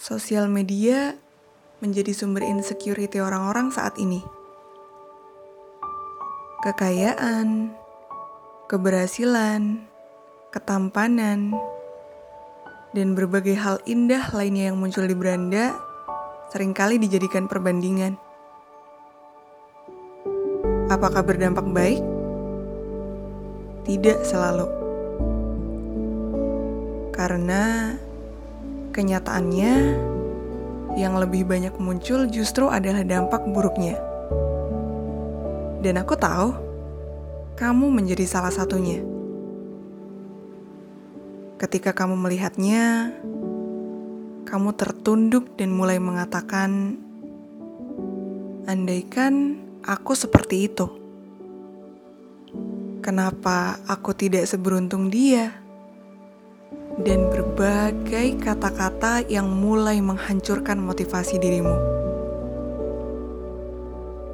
Sosial media menjadi sumber insecurity orang-orang saat ini. Kekayaan, keberhasilan, ketampanan, dan berbagai hal indah lainnya yang muncul di beranda sering kali dijadikan perbandingan. Apakah berdampak baik? Tidak selalu. Karena kenyataannya yang lebih banyak muncul justru adalah dampak buruknya. Dan aku tahu kamu menjadi salah satunya. Ketika kamu melihatnya, kamu tertunduk dan mulai mengatakan, "Andaikan aku seperti itu, kenapa aku tidak seberuntung dia?" Dan berbagai kata-kata yang mulai menghancurkan motivasi dirimu.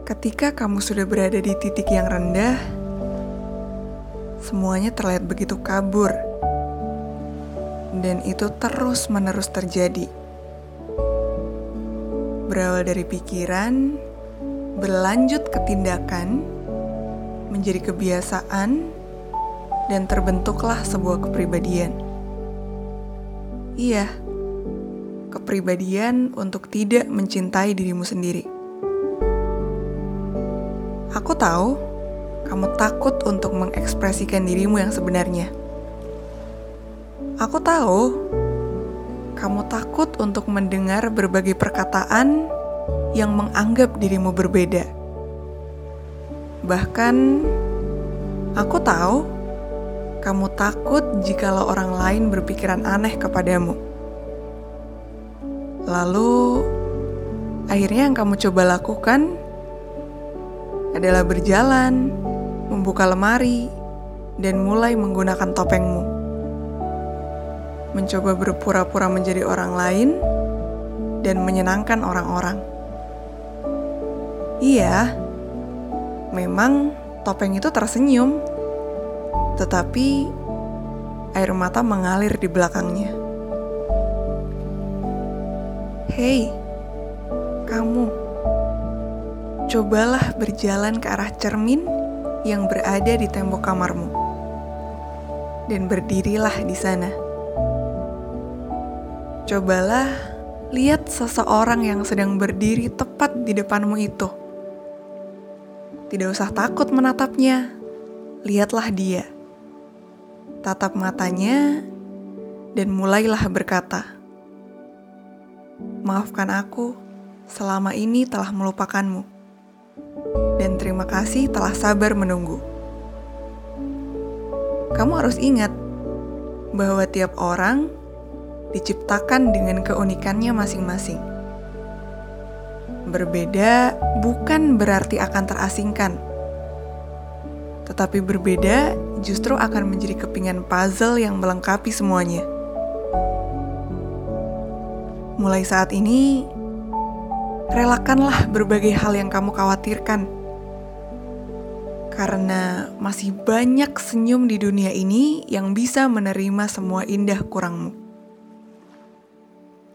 Ketika kamu sudah berada di titik yang rendah, semuanya terlihat begitu kabur, dan itu terus-menerus terjadi. Berawal dari pikiran, berlanjut ke tindakan, menjadi kebiasaan, dan terbentuklah sebuah kepribadian. Iya, kepribadian untuk tidak mencintai dirimu sendiri. Aku tahu kamu takut untuk mengekspresikan dirimu yang sebenarnya. Aku tahu kamu takut untuk mendengar berbagai perkataan yang menganggap dirimu berbeda. Bahkan, aku tahu kamu takut jikalau orang lain berpikiran aneh kepadamu. Lalu, akhirnya yang kamu coba lakukan adalah berjalan, membuka lemari, dan mulai menggunakan topengmu. Mencoba berpura-pura menjadi orang lain dan menyenangkan orang-orang. Iya, memang topeng itu tersenyum tetapi air mata mengalir di belakangnya. Hei, kamu, cobalah berjalan ke arah cermin yang berada di tembok kamarmu, dan berdirilah di sana. Cobalah lihat seseorang yang sedang berdiri tepat di depanmu itu. Tidak usah takut menatapnya, lihatlah dia tatap matanya, dan mulailah berkata, "Maafkan aku, selama ini telah melupakanmu, dan terima kasih telah sabar menunggu." Kamu harus ingat bahwa tiap orang diciptakan dengan keunikannya masing-masing. Berbeda bukan berarti akan terasingkan tetapi berbeda justru akan menjadi kepingan puzzle yang melengkapi semuanya. Mulai saat ini, relakanlah berbagai hal yang kamu khawatirkan. Karena masih banyak senyum di dunia ini yang bisa menerima semua indah kurangmu.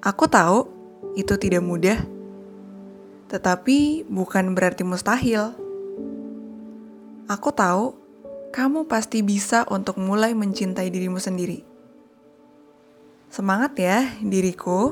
Aku tahu itu tidak mudah, tetapi bukan berarti mustahil. Aku tahu kamu pasti bisa untuk mulai mencintai dirimu sendiri. Semangat ya, diriku!